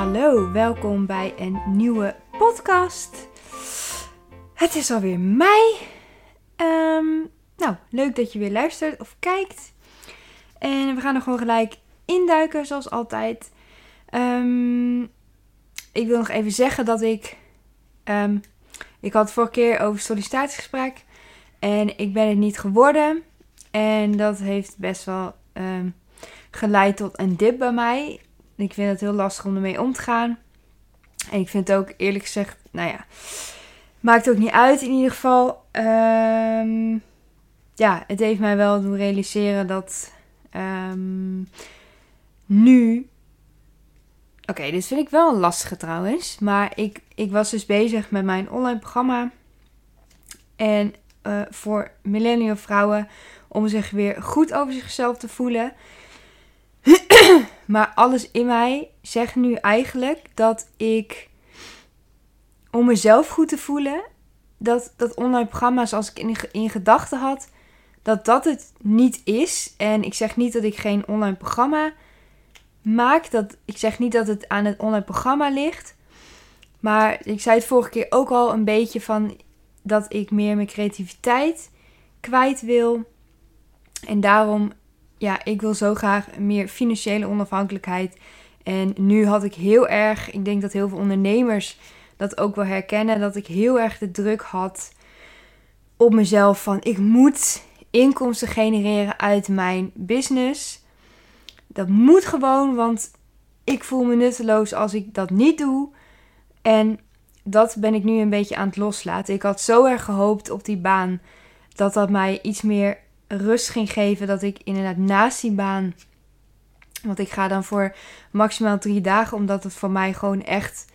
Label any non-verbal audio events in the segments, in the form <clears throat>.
Hallo, welkom bij een nieuwe podcast. Het is alweer mei. Ehm, nou, leuk dat je weer luistert of kijkt. En we gaan er gewoon gelijk induiken, zoals altijd. Ehm, ik wil nog even zeggen dat ik. ehm, ik had vorige keer over sollicitatiegesprek. En ik ben het niet geworden. En dat heeft best wel geleid tot een dip bij mij. Ik vind het heel lastig om ermee om te gaan. En ik vind het ook eerlijk gezegd, nou ja, maakt ook niet uit in ieder geval. Ehm, ja, het heeft mij wel doen realiseren dat ehm, nu. Oké, dit vind ik wel een lastige trouwens. Maar ik, ik was dus bezig met mijn online programma. En eh, voor millennial vrouwen om zich weer goed over zichzelf te voelen. Maar alles in mij zegt nu eigenlijk dat ik, om mezelf goed te voelen, dat dat online programma zoals ik in, in gedachten had, dat dat het niet is. En ik zeg niet dat ik geen online programma maak. Dat, ik zeg niet dat het aan het online programma ligt. Maar ik zei het vorige keer ook al een beetje van dat ik meer mijn creativiteit kwijt wil. En daarom, ja, ik wil zo graag meer financiële onafhankelijkheid. En nu had ik heel erg, ik denk dat heel veel ondernemers dat ook wel herkennen, dat ik heel erg de druk had op mezelf van ik moet inkomsten genereren uit mijn business. Dat moet gewoon, want ik voel me nutteloos als ik dat niet doe. En dat ben ik nu een beetje aan het loslaten. Ik had zo erg gehoopt op die baan dat dat mij iets meer rust ging geven. Dat ik inderdaad naast die baan. Want ik ga dan voor maximaal drie dagen, omdat het voor mij gewoon echt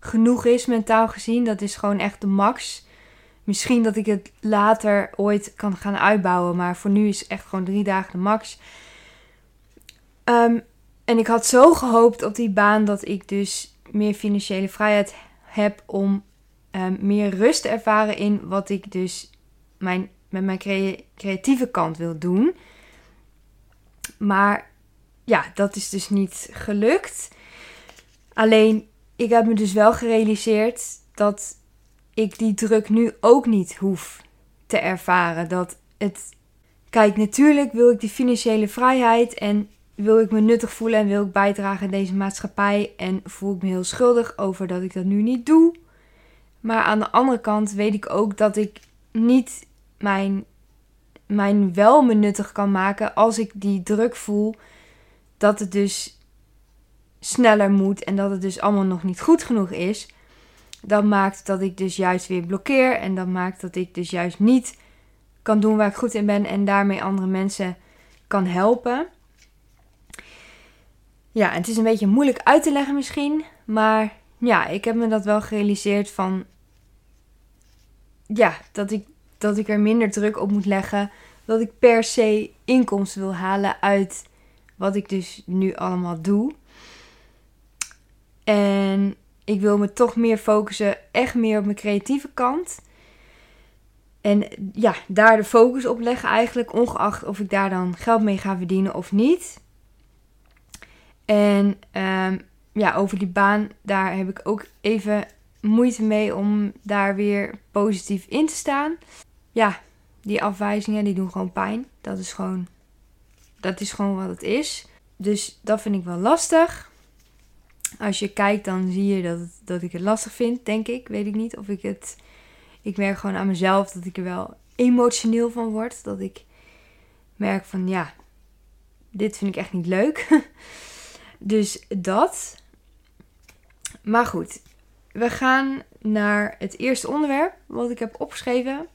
genoeg is mentaal gezien. Dat is gewoon echt de max. Misschien dat ik het later ooit kan gaan uitbouwen, maar voor nu is echt gewoon drie dagen de max. Um, en ik had zo gehoopt op die baan dat ik dus meer financiële vrijheid heb om um, meer rust te ervaren in wat ik dus mijn, met mijn crea creatieve kant wil doen. Maar ja, dat is dus niet gelukt. Alleen, ik heb me dus wel gerealiseerd dat ik die druk nu ook niet hoef te ervaren. Dat het. Kijk, natuurlijk wil ik die financiële vrijheid en wil ik me nuttig voelen en wil ik bijdragen in deze maatschappij. En voel ik me heel schuldig over dat ik dat nu niet doe. Maar aan de andere kant weet ik ook dat ik niet mijn, mijn wel me nuttig kan maken als ik die druk voel dat het dus sneller moet en dat het dus allemaal nog niet goed genoeg is. Dat maakt dat ik dus juist weer blokkeer en dat maakt dat ik dus juist niet kan doen waar ik goed in ben en daarmee andere mensen kan helpen. Ja, het is een beetje moeilijk uit te leggen misschien, maar ja, ik heb me dat wel gerealiseerd van ja, dat ik, dat ik er minder druk op moet leggen. Dat ik per se inkomsten wil halen uit wat ik dus nu allemaal doe. En ik wil me toch meer focussen, echt meer op mijn creatieve kant. En ja, daar de focus op leggen eigenlijk, ongeacht of ik daar dan geld mee ga verdienen of niet. En um, ja, over die baan, daar heb ik ook even moeite mee om daar weer positief in te staan. Ja, die afwijzingen die doen gewoon pijn. Dat is gewoon, dat is gewoon wat het is. Dus dat vind ik wel lastig. Als je kijkt, dan zie je dat, dat ik het lastig vind, denk ik. Weet ik niet of ik het. Ik merk gewoon aan mezelf dat ik er wel emotioneel van word. Dat ik merk van ja, dit vind ik echt niet leuk. <laughs> dus dat. Maar goed, we gaan naar het eerste onderwerp wat ik heb opgeschreven.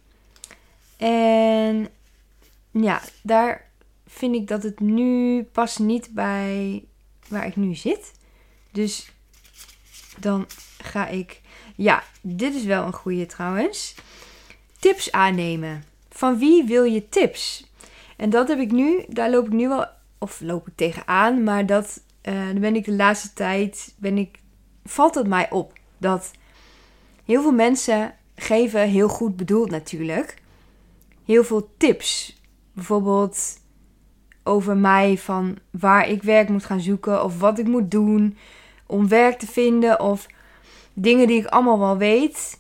En ja, daar vind ik dat het nu past niet bij waar ik nu zit. Dus dan ga ik. Ja, dit is wel een goede trouwens. Tips aannemen. Van wie wil je tips? En dat heb ik nu, daar loop ik nu wel, of loop ik tegenaan, maar dat, uh, dan ben ik de laatste tijd, ben ik, valt het mij op dat heel veel mensen geven heel goed bedoeld natuurlijk heel veel tips. Bijvoorbeeld over mij van waar ik werk moet gaan zoeken of wat ik moet doen om werk te vinden of dingen die ik allemaal wel weet.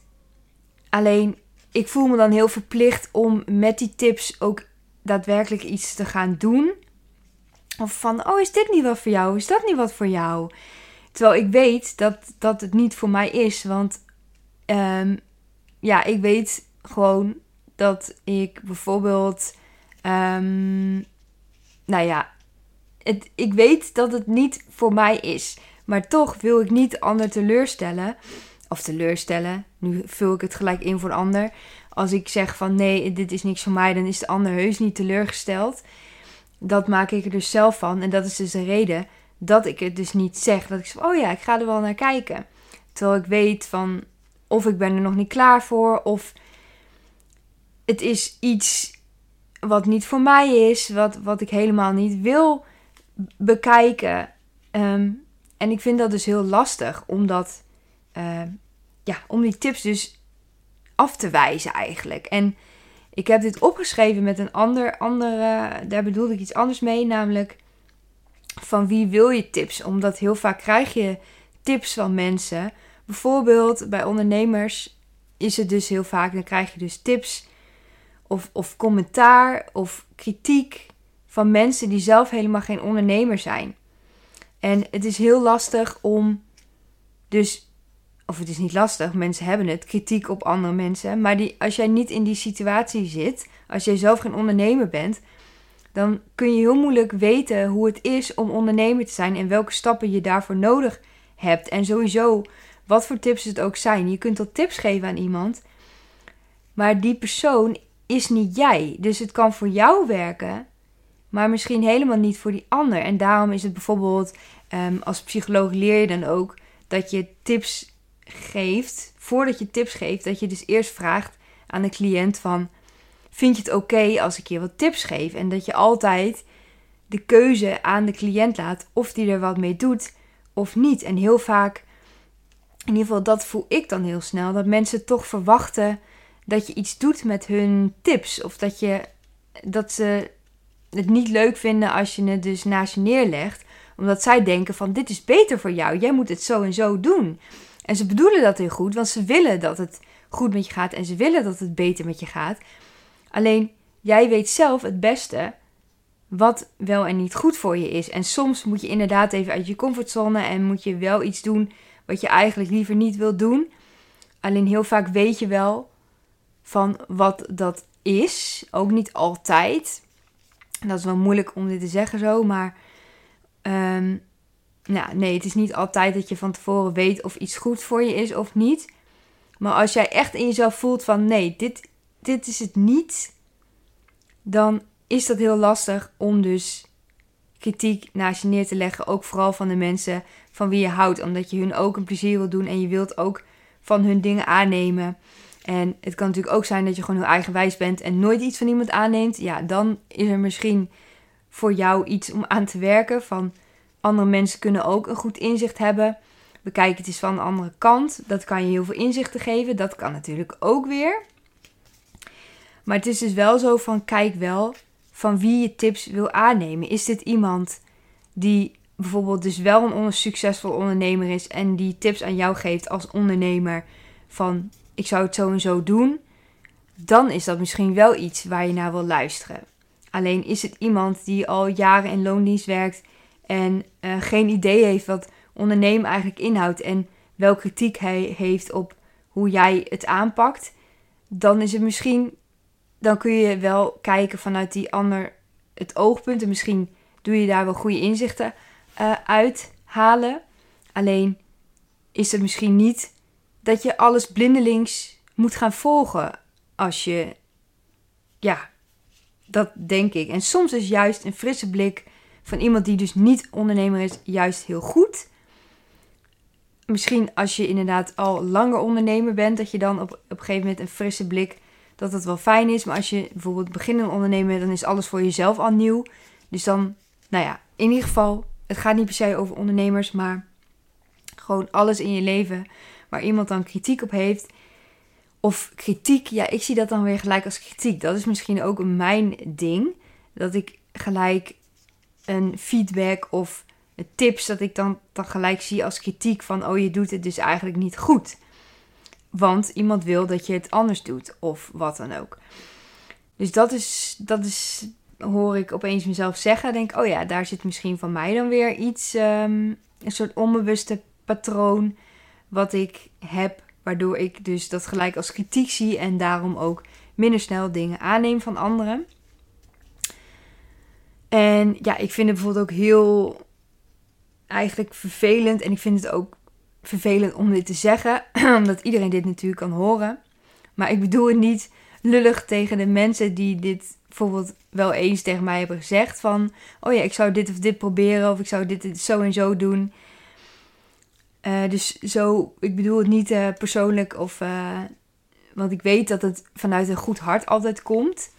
Alleen ik voel me dan heel verplicht om met die tips ook daadwerkelijk iets te gaan doen. Of van, oh, is dit niet wat voor jou? Is dat niet wat voor jou? Terwijl ik weet dat, dat het niet voor mij is. Want ehm, ja, ik weet gewoon dat ik bijvoorbeeld. Um, nou ja, ik weet dat het niet voor mij is. Maar toch wil ik niet de ander teleurstellen. Of teleurstellen. Nu vul ik het gelijk in voor de ander. Als ik zeg van nee, dit is niks voor mij, dan is de ander heus niet teleurgesteld. Dat maak ik er dus zelf van. En dat is dus de reden dat ik het dus niet zeg. Dat ik zeg, oh ja, ik ga er wel naar kijken. Terwijl ik weet van of ik ben er nog niet klaar voor. Of het is iets wat niet voor mij is. Wat, wat ik helemaal niet wil bekijken. Ehm, en ik vind dat dus heel lastig. Omdat, uh, ja, om die tips dus af te wijzen eigenlijk. En ik heb dit opgeschreven met een ander, andere, daar bedoelde ik iets anders mee, namelijk van wie wil je tips? Omdat heel vaak krijg je tips van mensen. Bijvoorbeeld bij ondernemers is het dus heel vaak, dan krijg je dus tips of, of commentaar of kritiek van mensen die zelf helemaal geen ondernemer zijn. En het is heel lastig om dus of het is niet lastig, mensen hebben het, kritiek op andere mensen. Maar die, als jij niet in die situatie zit, als jij zelf geen ondernemer bent, dan kun je heel moeilijk weten hoe het is om ondernemer te zijn en welke stappen je daarvoor nodig hebt. En sowieso, wat voor tips het ook zijn. Je kunt wel tips geven aan iemand, maar die persoon is niet jij. Dus het kan voor jou werken, maar misschien helemaal niet voor die ander. En daarom is het bijvoorbeeld, um, als psycholoog leer je dan ook dat je tips geeft, voordat je tips geeft, dat je dus eerst vraagt aan de cliënt van... Vind je het oké als ik je wat tips geef? En dat je altijd de keuze aan de cliënt laat of die er wat mee doet of niet. En heel vaak, in ieder geval dat voel ik dan heel snel, dat mensen toch verwachten dat je iets doet met hun tips. Of dat, je, dat ze het niet leuk vinden als je het dus naast je neerlegt. Omdat zij denken van dit is beter voor jou, jij moet het zo en zo doen. En ze bedoelen dat heel goed, want ze willen dat het goed met je gaat en ze willen dat het beter met je gaat. Alleen jij weet zelf het beste wat wel en niet goed voor je is. En soms moet je inderdaad even uit je comfortzone en moet je wel iets doen wat je eigenlijk liever niet wil doen. Alleen heel vaak weet je wel van wat dat is. Ook niet altijd. Dat is wel moeilijk om dit te zeggen zo, maar um, nou, nee, het is niet altijd dat je van tevoren weet of iets goed voor je is of niet. Maar als jij echt in jezelf voelt van nee, dit, dit is het niet, dan is dat heel lastig om dus kritiek naast je neer te leggen. Ook vooral van de mensen van wie je houdt. Omdat je hun ook een plezier wil doen en je wilt ook van hun dingen aannemen. En het kan natuurlijk ook zijn dat je gewoon heel eigenwijs bent en nooit iets van iemand aanneemt. Ja, dan is er misschien voor jou iets om aan te werken. Van andere mensen kunnen ook een goed inzicht hebben. Bekijk het eens van de andere kant. Dat kan je heel veel inzichten geven. Dat kan natuurlijk ook weer. Maar het is dus wel zo van kijk wel van wie je tips wil aannemen. Is dit iemand die bijvoorbeeld dus wel een succesvol ondernemer is en die tips aan jou geeft als ondernemer van ik zou het zo en zo doen, dan is dat misschien wel iets waar je naar wil luisteren. Alleen is het iemand die al jaren in loondienst werkt en uh, geen idee heeft wat ondernemen eigenlijk inhoudt en welke kritiek hij heeft op hoe jij het aanpakt, dan is het misschien, dan kun je wel kijken vanuit die ander het oogpunt en misschien doe je daar wel goede inzichten uh, uit halen. Alleen is het misschien niet dat je alles blindelings moet gaan volgen als je, ja, dat denk ik. En soms is juist een frisse blik van iemand die dus niet ondernemer is, juist heel goed. Misschien als je inderdaad al langer ondernemer bent, dat je dan op, op een gegeven moment een frisse blik, dat dat wel fijn is. Maar als je bijvoorbeeld beginnend ondernemer dan is alles voor jezelf al nieuw. Dus dan, nou ja, in ieder geval, het gaat niet per se over ondernemers, maar gewoon alles in je leven waar iemand dan kritiek op heeft. Of kritiek, ja, ik zie dat dan weer gelijk als kritiek. Dat is misschien ook mijn ding. Dat ik gelijk een feedback of tips dat ik dan, dan gelijk zie als kritiek van oh je doet het dus eigenlijk niet goed. Want iemand wil dat je het anders doet of wat dan ook. Dus dat is, dat is hoor ik opeens mezelf zeggen. Denk oh ja, daar zit misschien van mij dan weer iets, ehm, een soort onbewuste patroon wat ik heb. Waardoor ik dus dat gelijk als kritiek zie en daarom ook minder snel dingen aanneem van anderen. En ja, ik vind het bijvoorbeeld ook heel eigenlijk vervelend. En ik vind het ook vervelend om dit te zeggen, <clears throat> omdat iedereen dit natuurlijk kan horen. Maar ik bedoel het niet lullig tegen de mensen die dit bijvoorbeeld wel eens tegen mij hebben gezegd van... Oh ja, ik zou dit of dit proberen of ik zou dit zo en zo doen. Uh, dus zo, ik bedoel het niet uh, persoonlijk of... Uh, want ik weet dat het vanuit een goed hart altijd komt.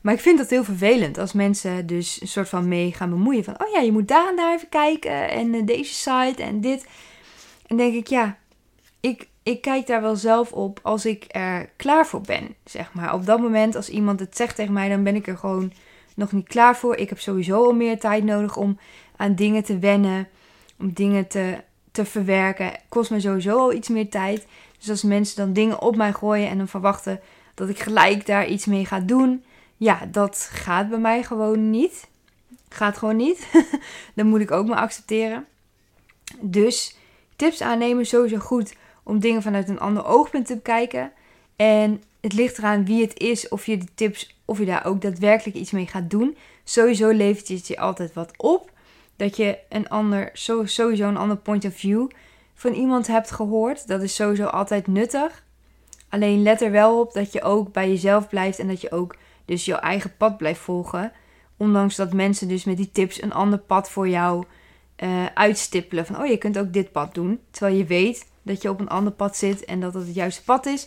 Maar ik vind dat heel vervelend als mensen dus een soort van mee gaan bemoeien. Van, oh ja, je moet daar en daar even kijken en deze site en dit. En denk ik, ja, ik, ik kijk daar wel zelf op als ik er klaar voor ben, zeg maar. Op dat moment, als iemand het zegt tegen mij, dan ben ik er gewoon nog niet klaar voor. Ik heb sowieso al meer tijd nodig om aan dingen te wennen, om dingen te, te verwerken. Kost me sowieso al iets meer tijd. Dus als mensen dan dingen op mij gooien en dan verwachten dat ik gelijk daar iets mee ga doen, ja, dat gaat bij mij gewoon niet. Gaat gewoon niet. <laughs> dan moet ik ook maar accepteren. Dus tips aannemen sowieso goed om dingen vanuit een ander oogpunt te bekijken. En het ligt eraan wie het is, of je de tips, of je daar ook daadwerkelijk iets mee gaat doen. Sowieso levert het je altijd wat op. Dat je een ander, sowieso een ander point of view van iemand hebt gehoord. Dat is sowieso altijd nuttig. Alleen let er wel op dat je ook bij jezelf blijft en dat je ook dus jouw eigen pad blijft volgen. Ondanks dat mensen dus met die tips een ander pad voor jou uh, uitstippelen. Van oh, je kunt ook dit pad doen. Terwijl je weet dat je op een ander pad zit en dat het het juiste pad is.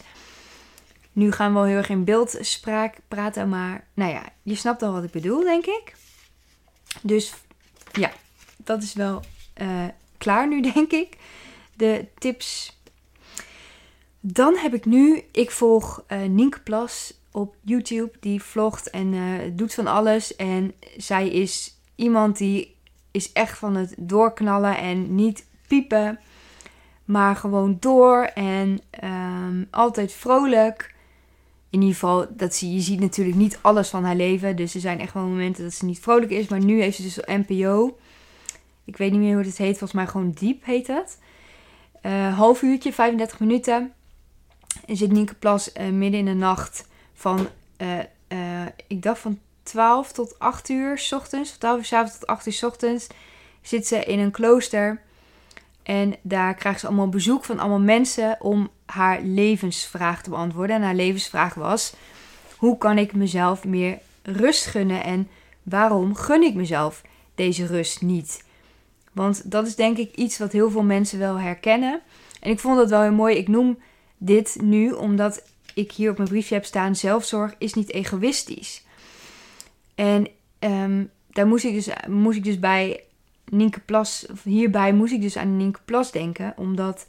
Nu gaan we wel heel erg in beeldspraak praten, maar nou ja, je snapt al wat ik bedoel, denk ik. Dus ja, dat is wel uh, klaar nu, <laughs> denk ik. De tips. Dan heb ik nu, ik volg uh, Nienke Plas op YouTube. Die vlogt en uh, doet van alles. En zij is iemand die is echt van het doorknallen en niet piepen. Maar gewoon door en um, altijd vrolijk. In ieder geval, dat zie, je ziet natuurlijk niet alles van haar leven. Dus er zijn echt wel momenten dat ze niet vrolijk is. Maar nu heeft ze dus NPO. Ik weet niet meer hoe het heet. Volgens mij gewoon Diep heet het. Uh, half uurtje, 35 minuten. En zit Nienke Plas uh, midden in de nacht van... Uh, ik dacht van 12 tot 8 uur s ochtends. Of 12 uur s avonds tot 8 uur s ochtends. Zit ze in een klooster. En daar krijgt ze allemaal bezoek van allemaal mensen om haar levensvraag te beantwoorden. En haar levensvraag was: hoe kan ik mezelf meer rust gunnen en waarom gun ik mezelf deze rust niet? Want dat is denk ik iets wat heel veel mensen wel herkennen. En ik vond dat wel heel mooi. Ik noem dit nu omdat ik hier op mijn briefje heb staan: zelfzorg is niet egoïstisch. En ehm, daar moest ik, dus, moest ik dus bij Nienke Plas, hierbij moest ik dus aan Nienke Plas denken, omdat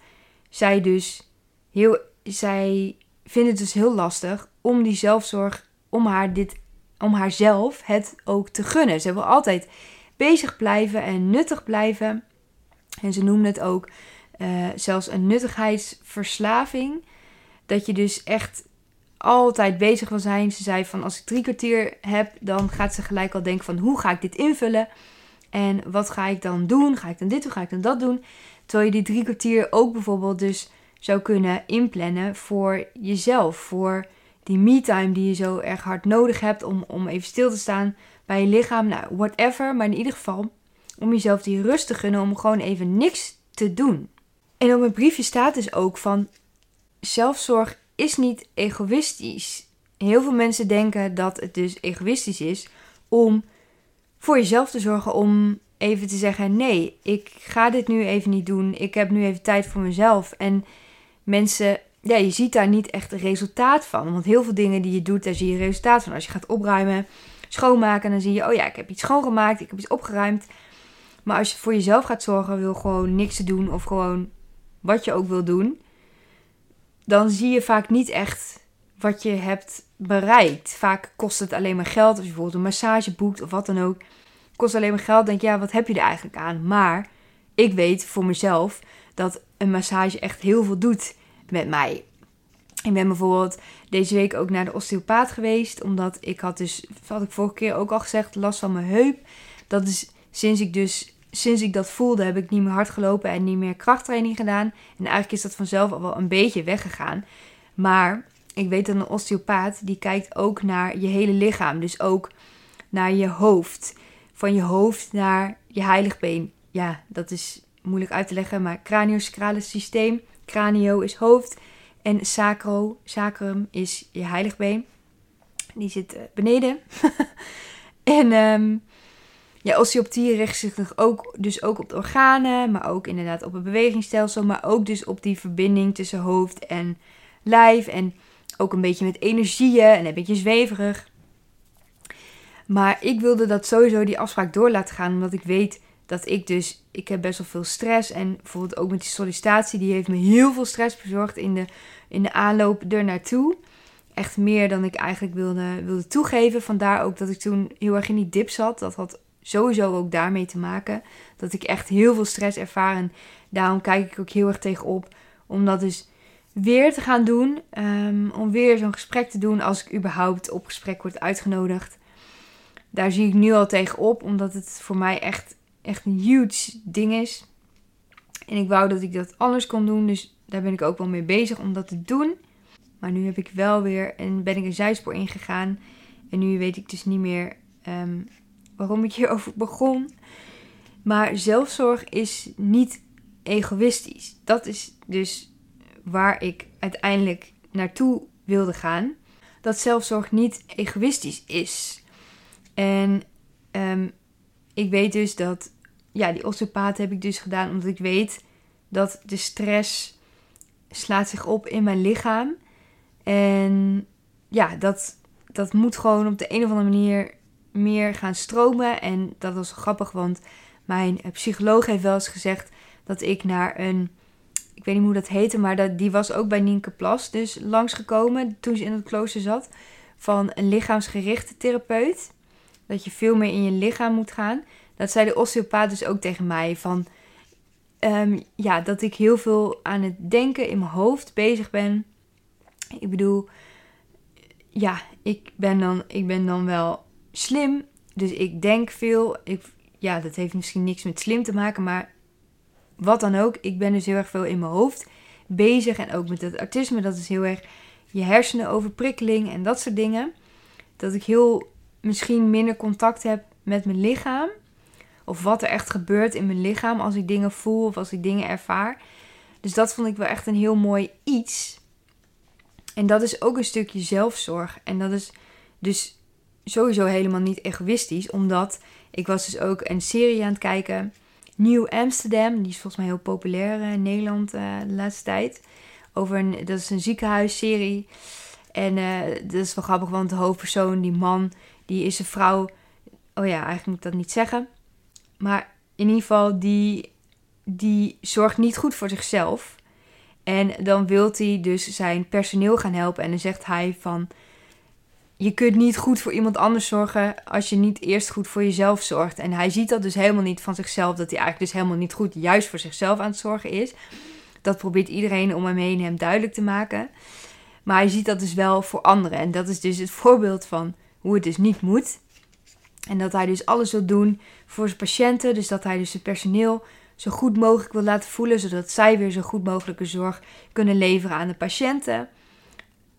zij dus heel, zij vindt het dus heel lastig om die zelfzorg, om haar dit, om haarzelf het ook te gunnen. Ze wil altijd bezig blijven en nuttig blijven. En ze noemde het ook uh, zelfs een nuttigheidsverslaving. Dat je dus echt altijd bezig wil zijn. Ze zei van als ik drie kwartier heb, dan gaat ze gelijk al denken van hoe ga ik dit invullen? En wat ga ik dan doen? Ga ik dan dit doen? Ga ik dan dat doen? Terwijl je die drie kwartier ook bijvoorbeeld dus zou kunnen inplannen voor jezelf. Voor die me-time die je zo erg hard nodig hebt om, om even stil te staan bij je lichaam. Nou, whatever. Maar in ieder geval om jezelf die rust te gunnen om gewoon even niks te doen. En op mijn briefje staat dus ook van zelfzorg is niet egoïstisch. Heel veel mensen denken dat het dus egoïstisch is om voor jezelf te zorgen om even te zeggen: nee, ik ga dit nu even niet doen. Ik heb nu even tijd voor mezelf. En mensen, ja, je ziet daar niet echt een resultaat van. Want heel veel dingen die je doet, daar zie je resultaat van. Als je gaat opruimen, schoonmaken, dan zie je: oh ja, ik heb iets schoongemaakt, ik heb iets opgeruimd. Maar als je voor jezelf gaat zorgen, wil gewoon niks te doen of gewoon wat je ook wil doen, dan zie je vaak niet echt wat je hebt bereikt. Vaak kost het alleen maar geld. Als je bijvoorbeeld een massage boekt of wat dan ook, kost alleen maar geld. Denk ja, wat heb je er eigenlijk aan? Maar ik weet voor mezelf dat een massage echt heel veel doet met mij. Ik ben bijvoorbeeld deze week ook naar de osteopaat geweest. Omdat ik had dus, had ik vorige keer ook al gezegd, last van mijn heup. Dat is sinds ik dus, sinds ik dat voelde, heb ik niet meer hard gelopen en niet meer krachttraining gedaan. En eigenlijk is dat vanzelf al wel een beetje weggegaan. Maar ik weet dat een osteopaat, die kijkt ook naar je hele lichaam. Dus ook naar je hoofd. Van je hoofd naar je heiligbeen. Ja, dat is moeilijk uit te leggen, maar craniosacrale systeem. Cranio is hoofd en sacro, sacrum is je heiligbeen. Die zit eh, beneden. <laughs> en um, ja, osteopathie richt zich ook, dus ook op de organen, maar ook inderdaad op het bewegingsstelsel, maar ook dus op die verbinding tussen hoofd en lijf en ook een beetje met energieën en een beetje zweverig. Maar ik wilde dat sowieso die afspraak door laten gaan, omdat ik weet dat ik dus, ik heb best wel veel stress. En bijvoorbeeld ook met die sollicitatie, die heeft me heel veel stress bezorgd in de, in de aanloop er naartoe. Echt meer dan ik eigenlijk wilde, wilde toegeven. Vandaar ook dat ik toen heel erg in die dip zat. Dat had sowieso ook daarmee te maken. Dat ik echt heel veel stress ervaar. En daarom kijk ik ook heel erg tegenop. Om dat dus weer te gaan doen. Um, om weer zo'n gesprek te doen als ik überhaupt op gesprek word uitgenodigd. Daar zie ik nu al tegenop. Omdat het voor mij echt echt een huge ding is. En ik wou dat ik dat anders kon doen. Dus daar ben ik ook wel mee bezig om dat te doen. Maar nu heb ik wel weer en ben ik een zijspoor ingegaan. En nu weet ik dus niet meer um, waarom ik hierover begon. Maar zelfzorg is niet egoïstisch. Dat is dus waar ik uiteindelijk naartoe wilde gaan. Dat zelfzorg niet egoïstisch is. En um, ik weet dus dat, ja, die osteopaat heb ik dus gedaan omdat ik weet dat de stress slaat zich op in mijn lichaam. En ja, dat, dat moet gewoon op de een of andere manier meer gaan stromen. En dat was grappig, want mijn psycholoog heeft wel eens gezegd dat ik naar een, ik weet niet hoe dat heette, maar dat, die was ook bij Nienke Plas dus langsgekomen toen ze in het klooster zat. Van een lichaamsgerichte therapeut. Dat je veel meer in je lichaam moet gaan. Dat zei de osteopaat dus ook tegen mij. Van ehm, ja, dat ik heel veel aan het denken in mijn hoofd bezig ben. Ik bedoel, ja, ik ben dan, ik ben dan wel slim. Dus ik denk veel. Ik, ja, dat heeft misschien niks met slim te maken. Maar wat dan ook. Ik ben dus heel erg veel in mijn hoofd bezig. En ook met het autisme. Dat is heel erg je hersenen overprikkeling en dat soort dingen. Dat ik heel misschien minder contact heb met mijn lichaam. Of wat er echt gebeurt in mijn lichaam als ik dingen voel of als ik dingen ervaar. Dus dat vond ik wel echt een heel mooi iets. En dat is ook een stukje zelfzorg. En dat is dus sowieso helemaal niet egoïstisch. Omdat ik was dus ook een serie aan het kijken. New Amsterdam. Die is volgens mij heel populair in Nederland uh, de laatste tijd. Over een, dat is een ziekenhuisserie. En uh, dat is wel grappig, want de hoofdpersoon, die man, die is een vrouw. Oh ja, eigenlijk moet ik dat niet zeggen. Maar in ieder geval, die, die zorgt niet goed voor zichzelf. En dan wil hij dus zijn personeel gaan helpen. En dan zegt hij van... Je kunt niet goed voor iemand anders zorgen als je niet eerst goed voor jezelf zorgt. En hij ziet dat dus helemaal niet van zichzelf. Dat hij eigenlijk dus helemaal niet goed juist voor zichzelf aan het zorgen is. Dat probeert iedereen om hem heen hem duidelijk te maken. Maar hij ziet dat dus wel voor anderen. En dat is dus het <laughs> voorbeeld van hoe het dus niet moet. En dat hij dus alles wil doen voor zijn patiënten. Dus dat hij dus zijn personeel zo goed mogelijk wil laten voelen. Zodat zij weer zo goed mogelijke zorg kunnen leveren aan de patiënten.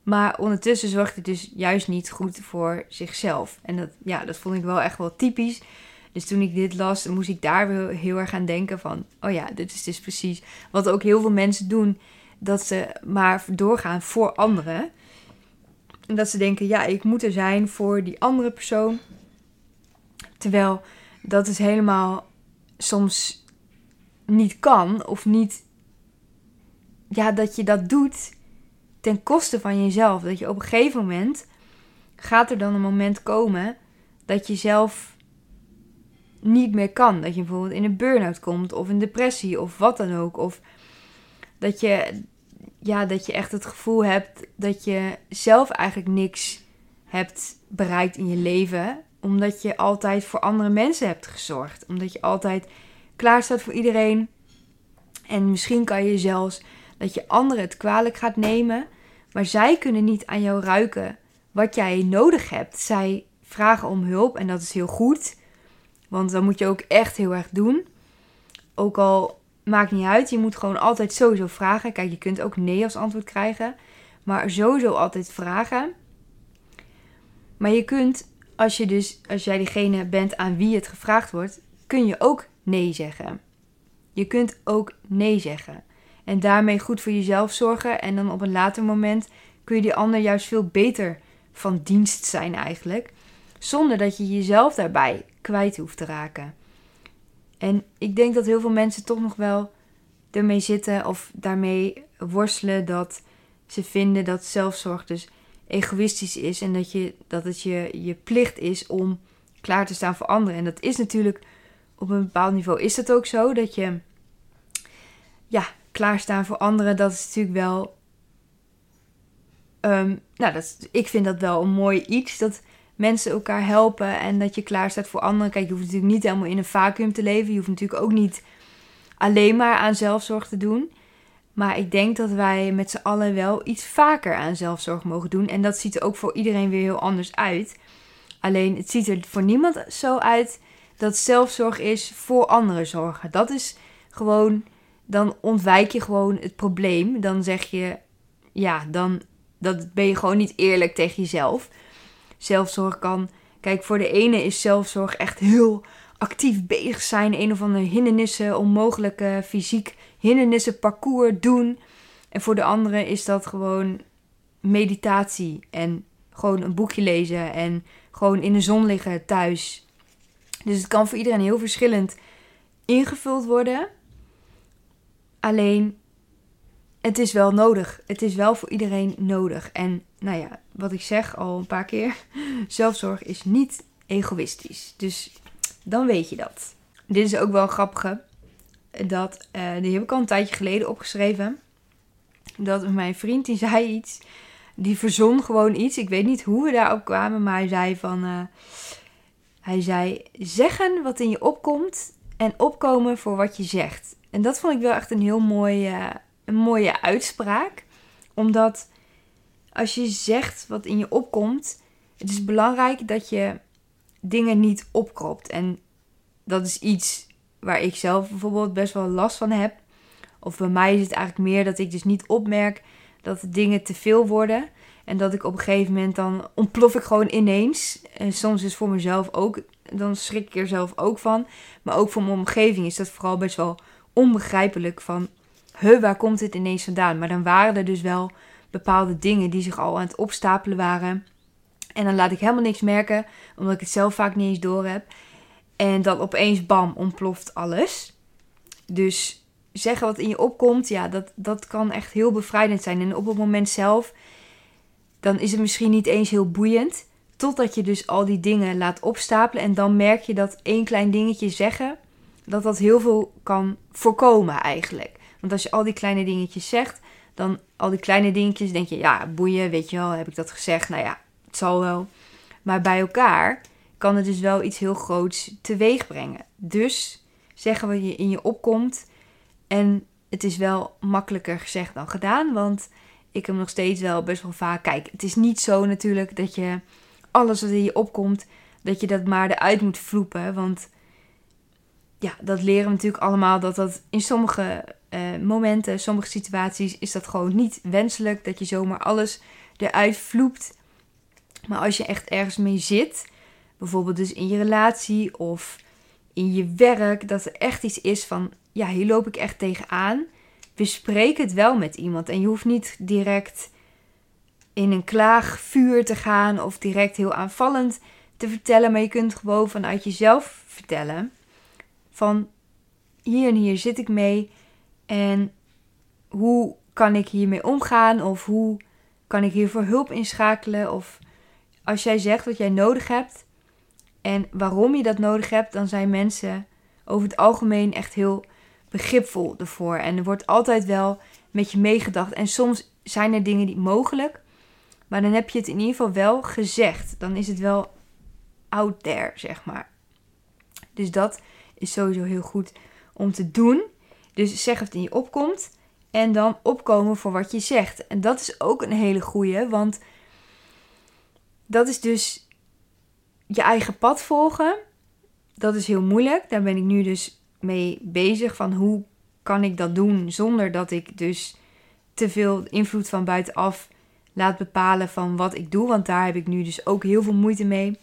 Maar ondertussen zorgt hij dus juist niet goed voor zichzelf. En dat, ja, dat vond ik wel echt wel typisch. Dus toen ik dit las, moest ik daar weer heel erg aan denken van... Oh ja, dit is dus precies wat ook heel veel mensen doen. Dat ze maar doorgaan voor anderen. En dat ze denken, ja, ik moet er zijn voor die andere persoon. Terwijl dat is helemaal soms niet kan of niet. Ja, dat je dat doet ten koste van jezelf. Dat je op een gegeven moment gaat er dan een moment komen dat je zelf niet meer kan. Dat je bijvoorbeeld in een burn-out komt of een depressie of wat dan ook. Of dat je, ja, dat je echt het gevoel hebt dat je zelf eigenlijk niks hebt bereikt in je leven omdat je altijd voor andere mensen hebt gezorgd. Omdat je altijd klaar staat voor iedereen. En misschien kan je zelfs dat je anderen het kwalijk gaat nemen. Maar zij kunnen niet aan jou ruiken wat jij nodig hebt. Zij vragen om hulp en dat is heel goed. Want dan moet je ook echt heel erg doen. Ook al maakt niet uit, je moet gewoon altijd sowieso vragen. Kijk, je kunt ook nee als antwoord krijgen. Maar sowieso altijd vragen. Maar je kunt, als, je dus, als jij diegene bent aan wie het gevraagd wordt, kun je ook nee zeggen. Je kunt ook nee zeggen. En daarmee goed voor jezelf zorgen. En dan op een later moment kun je die ander juist veel beter van dienst zijn eigenlijk. Zonder dat je jezelf daarbij kwijt hoeft te raken. En ik denk dat heel veel mensen toch nog wel ermee zitten of daarmee worstelen dat ze vinden dat zelfzorg dus egoïstisch is en dat, je, dat het je, je plicht is om klaar te staan voor anderen. En dat is natuurlijk op een bepaald niveau is dat ook zo dat je ja, klaarstaan voor anderen, dat is natuurlijk wel. Um, nou, dat, ik vind dat wel een mooi iets. Dat mensen elkaar helpen en dat je klaar staat voor anderen. Kijk, je hoeft natuurlijk niet helemaal in een vacuüm te leven. Je hoeft natuurlijk ook niet alleen maar aan zelfzorg te doen. Maar ik denk dat wij met z'n allen wel iets vaker aan zelfzorg mogen doen. En dat ziet er ook voor iedereen weer heel anders uit. Alleen het ziet er voor niemand zo uit dat zelfzorg is voor anderen zorgen. Dat is gewoon, dan ontwijk je gewoon het probleem. Dan zeg je, ja, dan dat ben je gewoon niet eerlijk tegen jezelf zelfzorg kan. Kijk, voor de ene is zelfzorg echt heel actief bezig zijn. Een of andere hindernissen, onmogelijke fysiek hindernissen, parcours doen. En voor de andere is dat gewoon meditatie en gewoon een boekje lezen en gewoon in de zon liggen thuis. Dus het kan voor iedereen heel verschillend ingevuld worden. Alleen het is wel nodig. Het is wel voor iedereen nodig. En nou ja, wat ik zeg al een paar keer: <laughs> zelfzorg is niet egoïstisch. Dus dan weet je dat. Dit is ook wel grappige. Dat, uh, die heb ik al een tijdje geleden opgeschreven. Dat mijn vriend die zei iets. Die verzon gewoon iets. Ik weet niet hoe we daarop kwamen. Maar hij zei van. Uh, hij zei: zeggen wat in je opkomt. En opkomen voor wat je zegt. En dat vond ik wel echt een heel mooi. Uh, een mooie uitspraak. Omdat als je zegt wat in je opkomt, het is belangrijk dat je dingen niet opkropt. En dat is iets waar ik zelf bijvoorbeeld best wel last van heb. Of bij mij is het eigenlijk meer dat ik dus niet opmerk dat dingen te veel worden. En dat ik op een gegeven moment dan ontplof ik gewoon ineens. En soms is voor mezelf ook, dan schrik ik er zelf ook van. Maar ook voor mijn omgeving is dat vooral best wel onbegrijpelijk van huh, waar komt dit ineens vandaan? Maar dan waren er dus wel bepaalde dingen die zich al aan het opstapelen waren. En dan laat ik helemaal niks merken, omdat ik het zelf vaak niet eens door heb. En dan opeens, bam, ontploft alles. Dus zeggen wat in je opkomt, ja, dat, dat kan echt heel bevrijdend zijn. En op het moment zelf, dan is het misschien niet eens heel boeiend. Totdat je dus al die dingen laat opstapelen. En dan merk je dat één klein dingetje zeggen, dat dat heel veel kan voorkomen eigenlijk. Want als je al die kleine dingetjes zegt, dan al die kleine dingetjes denk je, ja, boeien, weet je wel, heb ik dat gezegd? Nou ja, het zal wel. Maar bij elkaar kan het dus wel iets heel groots teweeg brengen. Dus zeggen wat je in je opkomt. En het is wel makkelijker gezegd dan gedaan, want ik heb nog steeds wel best wel vaak. Kijk, het is niet zo natuurlijk dat je alles wat in je opkomt, dat je dat maar eruit moet vloepen. Want ja, dat leren we natuurlijk allemaal dat dat in sommige uh, momenten, sommige situaties is dat gewoon niet wenselijk dat je zomaar alles eruit vloept. Maar als je echt ergens mee zit, bijvoorbeeld dus in je relatie of in je werk, dat er echt iets is van, ja, hier loop ik echt tegenaan. Bespreek het wel met iemand en je hoeft niet direct in een klaagvuur te gaan of direct heel aanvallend te vertellen, maar je kunt gewoon vanuit jezelf vertellen van hier en hier zit ik mee en hoe kan ik hiermee omgaan? Of hoe kan ik hiervoor hulp inschakelen? Of als jij zegt wat jij nodig hebt en waarom je dat nodig hebt, dan zijn mensen over het algemeen echt heel begripvol ervoor. En er wordt altijd wel met je meegedacht. En soms zijn er dingen niet mogelijk. Maar dan heb je het in ieder geval wel gezegd. Dan is het wel out there, zeg maar. Dus dat is sowieso heel goed om te doen. Dus zeg wat in je opkomt. En dan opkomen voor wat je zegt. En dat is ook een hele goeie. Want dat is dus je eigen pad volgen. Dat is heel moeilijk. Daar ben ik nu dus mee bezig. Van hoe kan ik dat doen zonder dat ik dus te veel invloed van buitenaf laat bepalen van wat ik doe. Want daar heb ik nu dus ook heel veel moeite mee.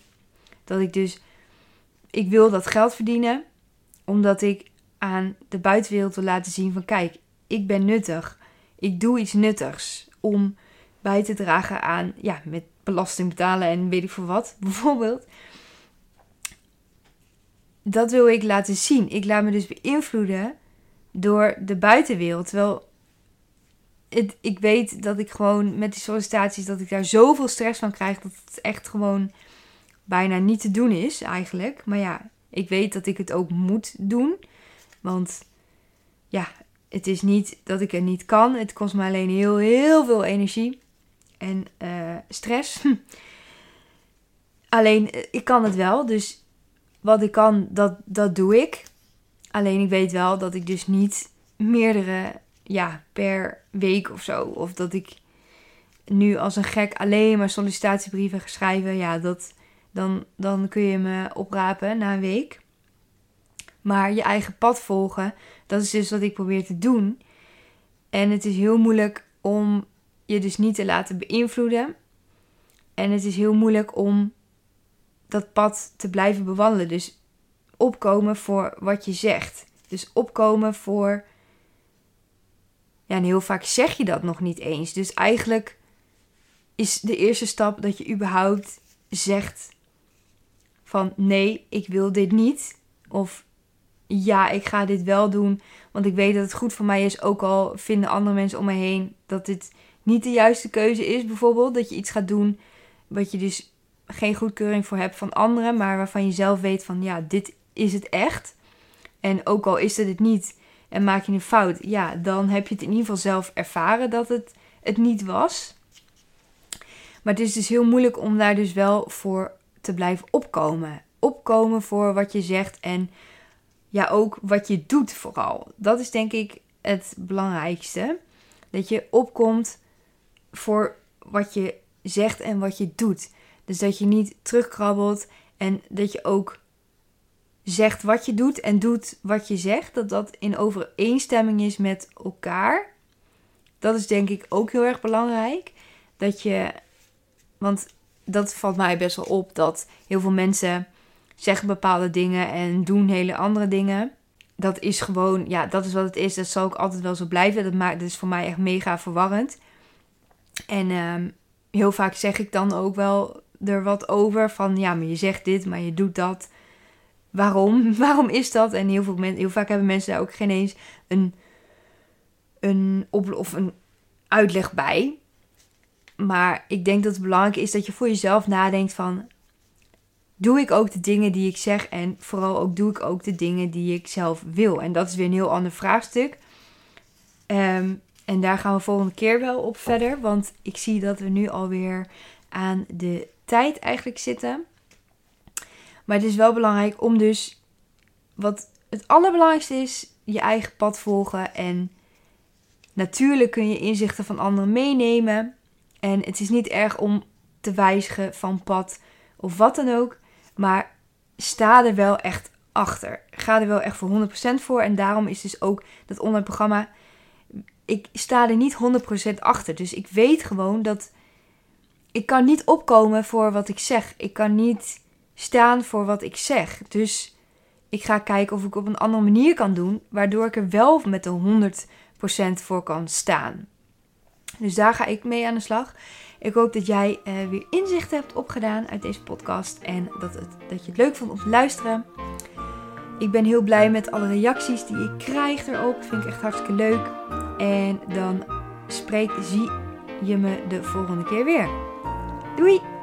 Dat ik dus, ik wil dat geld verdienen. Omdat ik aan de buitenwereld wil laten zien van kijk, ik ben nuttig. Ik doe iets nuttigs om bij te dragen aan, ja, met belasting betalen en weet ik voor wat, <laughs> bijvoorbeeld. Dat wil ik laten zien. Ik laat me dus beïnvloeden door de buitenwereld. Terwijl het, ik weet dat ik gewoon met die sollicitaties, dat ik daar zoveel stress van krijg, dat het echt gewoon bijna niet te doen is eigenlijk. Maar ja, ik weet dat ik het ook moet doen. Want ja, het is niet dat ik er niet kan. Het kost me alleen heel, heel veel energie en uh, stress. <laughs> alleen, eh, ik kan het wel. Dus wat ik kan, dat, dat doe ik. Alleen ik weet wel dat ik dus niet meerdere, ja, per week of zo. Of dat ik nu als een gek alleen maar sollicitatiebrieven ga schrijven. Ja, dat, dan, dan kun je me oprapen na een week. Maar je eigen pad volgen, dat is dus wat ik probeer te doen. En het is heel moeilijk om je dus niet te laten beïnvloeden. En het is heel moeilijk om dat pad te blijven bewandelen. Dus opkomen voor wat je zegt. Dus opkomen voor. Ja, en heel vaak zeg je dat nog niet eens. Dus eigenlijk is de eerste stap dat je überhaupt zegt van nee, ik wil dit niet. Of ja, ik ga dit wel doen, want ik weet dat het goed voor mij is. Ook al vinden andere mensen om me heen dat dit niet de juiste keuze is, bijvoorbeeld. Dat je iets gaat doen wat je dus geen goedkeuring voor hebt van anderen, maar waarvan je zelf weet van ja, dit is het echt. En ook al is het het niet en maak je een fout, ja, dan heb je het in ieder geval zelf ervaren dat het het niet was. Maar het is dus heel moeilijk om daar dus wel voor te blijven opkomen. Opkomen voor wat je zegt en ja, ook wat je doet vooral. Dat is denk ik het belangrijkste. Dat je opkomt voor wat je zegt en wat je doet. Dus dat je niet terugkrabbelt en dat je ook zegt wat je doet en doet wat je zegt. Dat dat in overeenstemming is met elkaar. Dat is denk ik ook heel erg belangrijk. Dat je, want dat valt mij best wel op dat heel veel mensen zeggen bepaalde dingen en doen hele andere dingen. Dat is gewoon, ja, dat is wat het is. Dat zal ook altijd wel zo blijven. Dat, maakt, dat is voor mij echt mega verwarrend. En ehm, heel vaak zeg ik dan ook wel er wat over van, ja, maar je zegt dit, maar je doet dat. Waarom? <laughs> Waarom is dat? En heel, veel mensen, heel vaak hebben mensen daar ook geen eens een, een, op, of een uitleg bij. Maar ik denk dat het belangrijk is dat je voor jezelf nadenkt van doe ik ook de dingen die ik zeg en vooral ook doe ik ook de dingen die ik zelf wil. En dat is weer een heel ander vraagstuk. Ehm, en daar gaan we volgende keer wel op verder, want ik zie dat we nu alweer aan de tijd eigenlijk zitten. Maar het is wel belangrijk om dus, wat het allerbelangrijkste is, je eigen pad volgen. En natuurlijk kun je inzichten van anderen meenemen. En het is niet erg om te wijzigen van pad of wat dan ook. Maar sta er wel echt achter. Ga er wel echt voor 100% voor. En daarom is dus ook dat online programma. Ik sta er niet 100% achter. Dus ik weet gewoon dat. Ik kan niet opkomen voor wat ik zeg. Ik kan niet staan voor wat ik zeg. Dus ik ga kijken of ik op een andere manier kan doen. Waardoor ik er wel met de 100% voor kan staan. Dus daar ga ik mee aan de slag. Ik hoop dat jij uh, weer inzicht hebt opgedaan uit deze podcast en dat, het, dat je het leuk vond om te luisteren. Ik ben heel blij met alle reacties die ik krijg erop. Vind ik echt hartstikke leuk. En dan spreek, zie je me de volgende keer weer. Doei!